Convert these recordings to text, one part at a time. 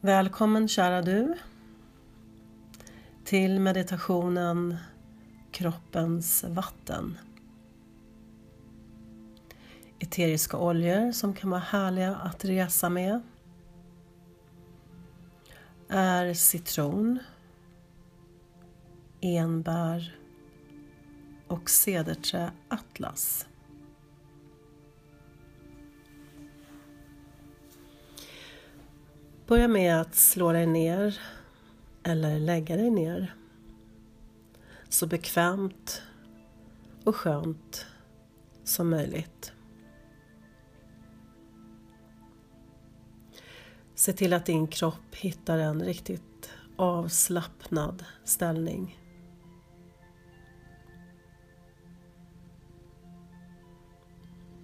Välkommen kära du till meditationen Kroppens vatten. Eteriska oljor som kan vara härliga att resa med är citron, enbär och cederträ atlas. Börja med att slå dig ner eller lägga dig ner så bekvämt och skönt som möjligt. Se till att din kropp hittar en riktigt avslappnad ställning.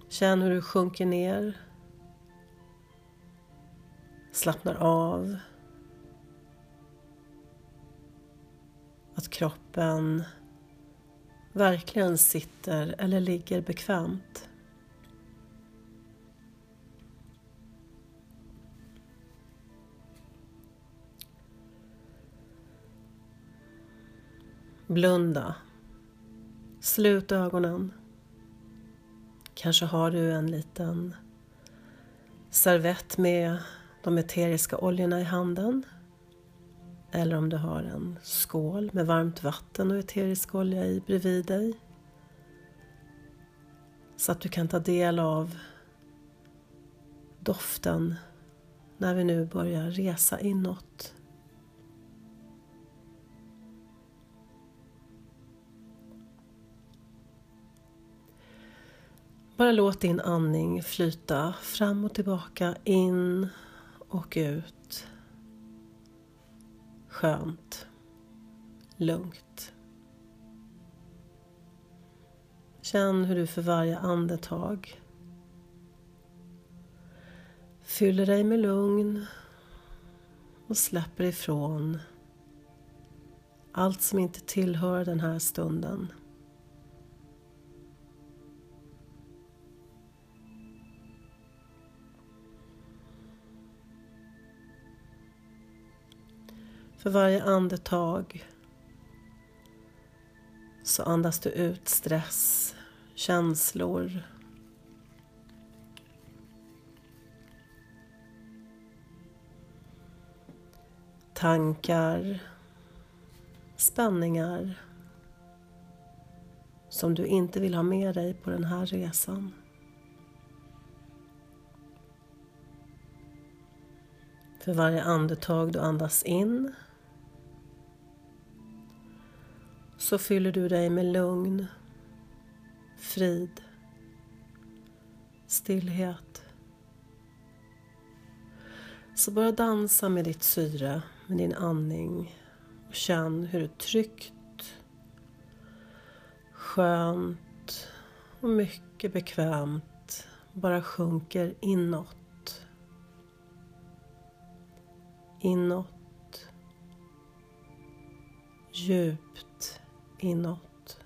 Känn hur du sjunker ner slappnar av. Att kroppen verkligen sitter eller ligger bekvämt. Blunda. Slut ögonen. Kanske har du en liten servett med de eteriska oljorna i handen. Eller om du har en skål med varmt vatten och eterisk olja i bredvid dig. Så att du kan ta del av doften när vi nu börjar resa inåt. Bara låt din andning flyta fram och tillbaka, in och ut. Skönt. Lugnt. Känn hur du för varje andetag fyller dig med lugn och släpper ifrån allt som inte tillhör den här stunden. För varje andetag så andas du ut stress, känslor, tankar, spänningar som du inte vill ha med dig på den här resan. För varje andetag du andas in så fyller du dig med lugn, frid, stillhet. Så bara dansa med ditt syre, med din andning och känn hur du tryggt, skönt och mycket bekvämt bara sjunker inåt. Inåt. Djupt inåt.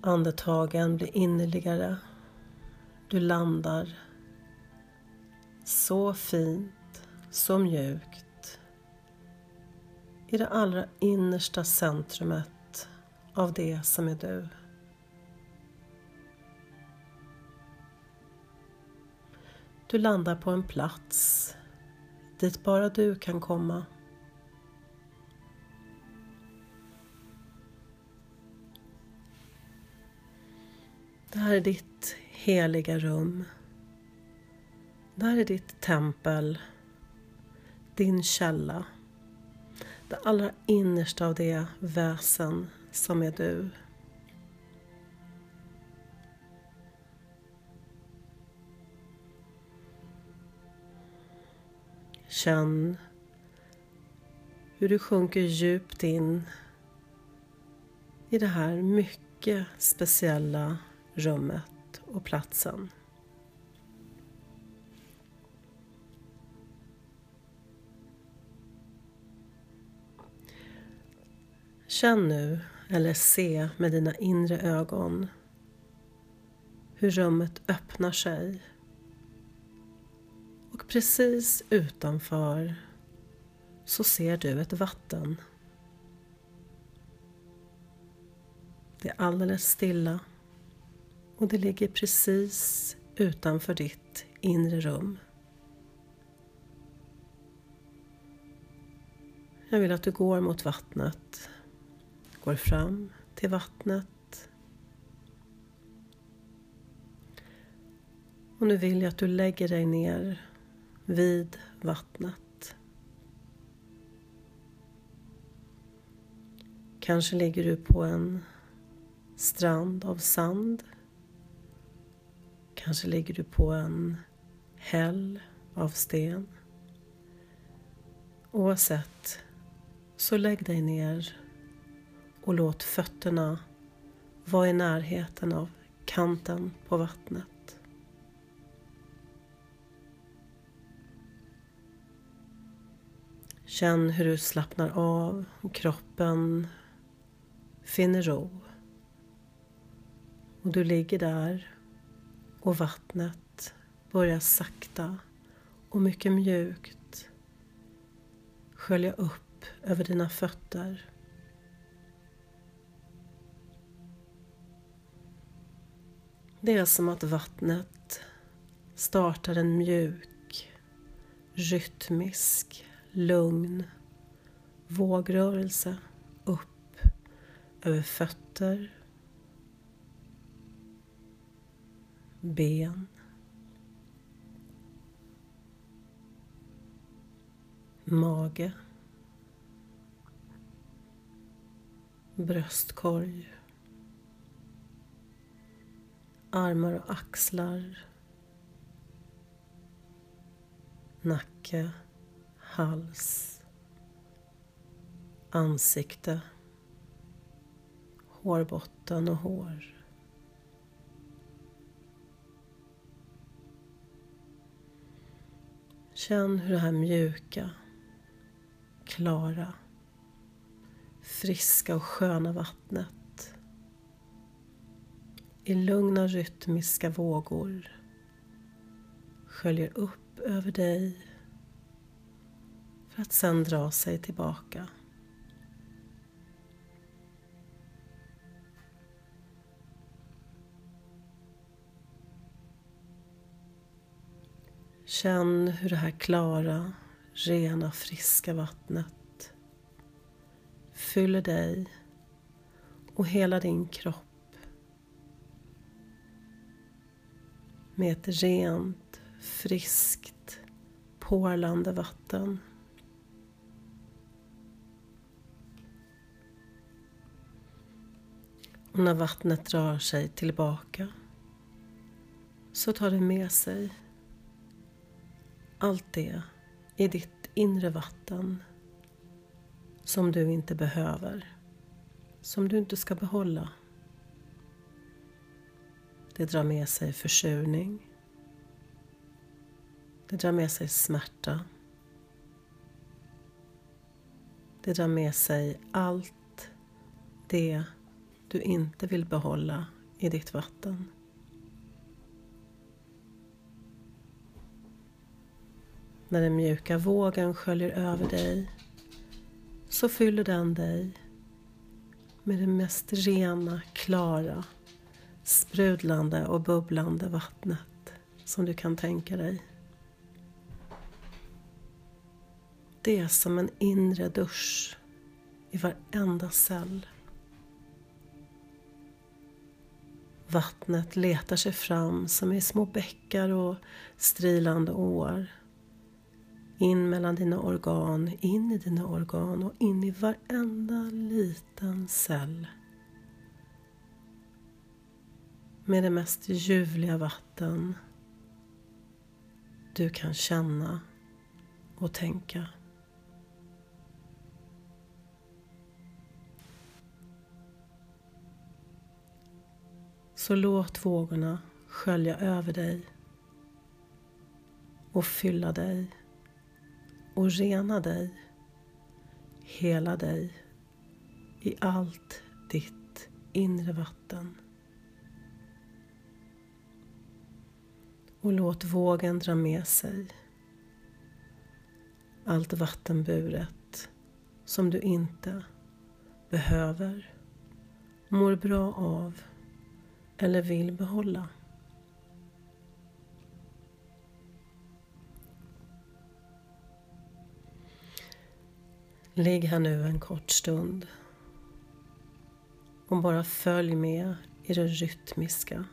Andetagen blir innerligare. Du landar så fint, så mjukt i det allra innersta centrumet av det som är du. Du landar på en plats dit bara du kan komma. Det här är ditt heliga rum. Det här är ditt tempel, din källa det allra innersta av det väsen som är du. Känn hur du sjunker djupt in i det här mycket speciella rummet och platsen. Känn nu, eller se med dina inre ögon, hur rummet öppnar sig. Och precis utanför så ser du ett vatten. Det är alldeles stilla och det ligger precis utanför ditt inre rum. Jag vill att du går mot vattnet, går fram till vattnet. Och nu vill jag att du lägger dig ner vid vattnet. Kanske ligger du på en strand av sand. Kanske ligger du på en häll av sten. Oavsett så lägg dig ner och låt fötterna vara i närheten av kanten på vattnet. Känn hur du slappnar av och kroppen finner ro. Och du ligger där och vattnet börjar sakta och mycket mjukt skölja upp över dina fötter. Det är som att vattnet startar en mjuk, rytmisk, lugn vågrörelse upp över fötter, ben, mage. Bröstkorg, armar och axlar, nacke, hals, ansikte, hårbotten och hår. Känn hur det här mjuka, klara friska och sköna vattnet i lugna rytmiska vågor sköljer upp över dig för att sedan dra sig tillbaka. Känn hur det här klara, rena, friska vattnet fyller dig och hela din kropp med ett rent, friskt, porlande vatten. Och när vattnet drar sig tillbaka så tar det med sig allt det i ditt inre vatten som du inte behöver, som du inte ska behålla. Det drar med sig försurning. Det drar med sig smärta. Det drar med sig allt det du inte vill behålla i ditt vatten. När den mjuka vågen sköljer över dig så fyller den dig med det mest rena, klara, sprudlande och bubblande vattnet som du kan tänka dig. Det är som en inre dusch i varenda cell. Vattnet letar sig fram som i små bäckar och strilande år in mellan dina organ, in i dina organ och in i varenda liten cell. Med det mest ljuvliga vatten du kan känna och tänka. Så låt vågorna skölja över dig och fylla dig och rena dig, hela dig i allt ditt inre vatten. Och låt vågen dra med sig allt vattenburet som du inte behöver, mår bra av eller vill behålla. Ligg här nu en kort stund och bara följ med i det rytmiska,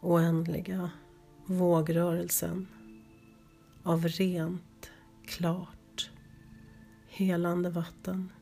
oändliga vågrörelsen av rent, klart, helande vatten.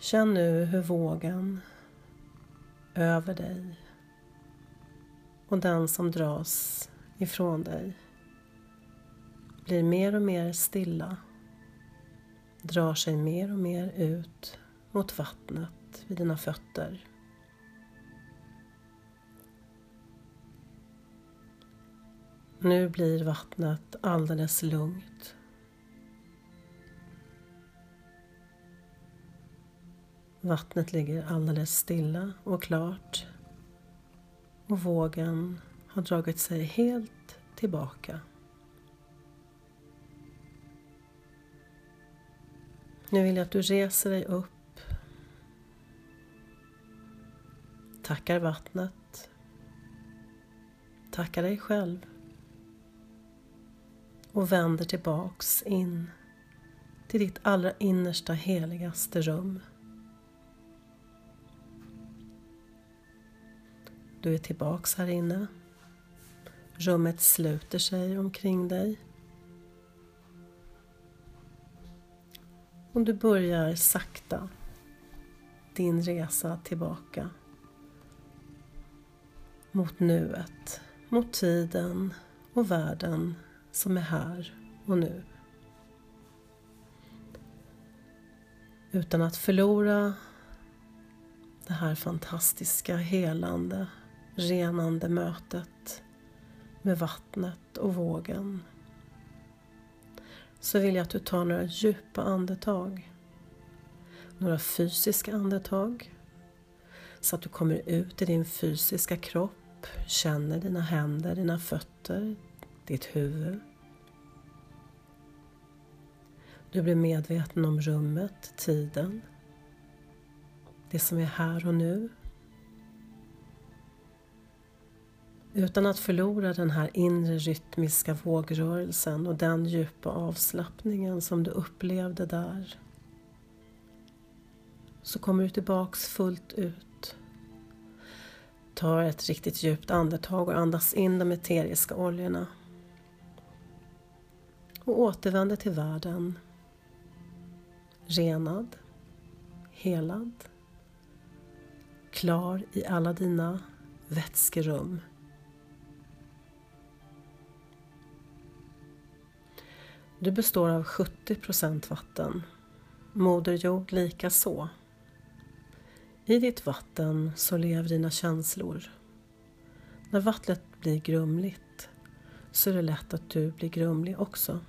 Känn nu hur vågen över dig och den som dras ifrån dig blir mer och mer stilla, drar sig mer och mer ut mot vattnet vid dina fötter. Nu blir vattnet alldeles lugnt Vattnet ligger alldeles stilla och klart och vågen har dragit sig helt tillbaka. Nu vill jag att du reser dig upp, tackar vattnet, tackar dig själv och vänder tillbaks in till ditt allra innersta heligaste rum. Du är tillbaks här inne. Rummet sluter sig omkring dig. Och du börjar sakta din resa tillbaka mot nuet, mot tiden och världen som är här och nu. Utan att förlora det här fantastiska helande renande mötet med vattnet och vågen så vill jag att du tar några djupa andetag. Några fysiska andetag så att du kommer ut i din fysiska kropp, känner dina händer, dina fötter, ditt huvud. Du blir medveten om rummet, tiden, det som är här och nu. Utan att förlora den här inre rytmiska vågrörelsen och den djupa avslappningen som du upplevde där så kommer du tillbaks fullt ut. Tar ett riktigt djupt andetag och andas in de eteriska oljorna. Och återvänder till världen renad, helad, klar i alla dina vätskerum Du består av 70 procent vatten. Moder jord lika så. I ditt vatten så lever dina känslor. När vattnet blir grumligt så är det lätt att du blir grumlig också.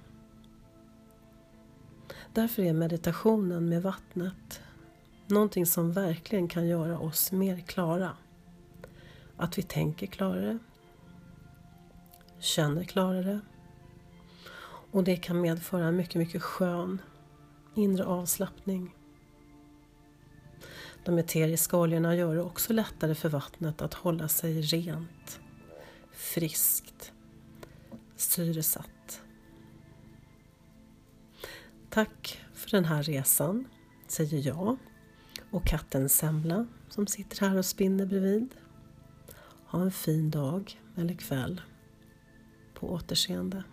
Därför är meditationen med vattnet någonting som verkligen kan göra oss mer klara. Att vi tänker klarare, känner klarare och det kan medföra en mycket, mycket skön inre avslappning. De eteriska oljorna gör det också lättare för vattnet att hålla sig rent, friskt, syresatt. Tack för den här resan, säger jag och katten Semla som sitter här och spinner bredvid. Ha en fin dag eller kväll. På återseende.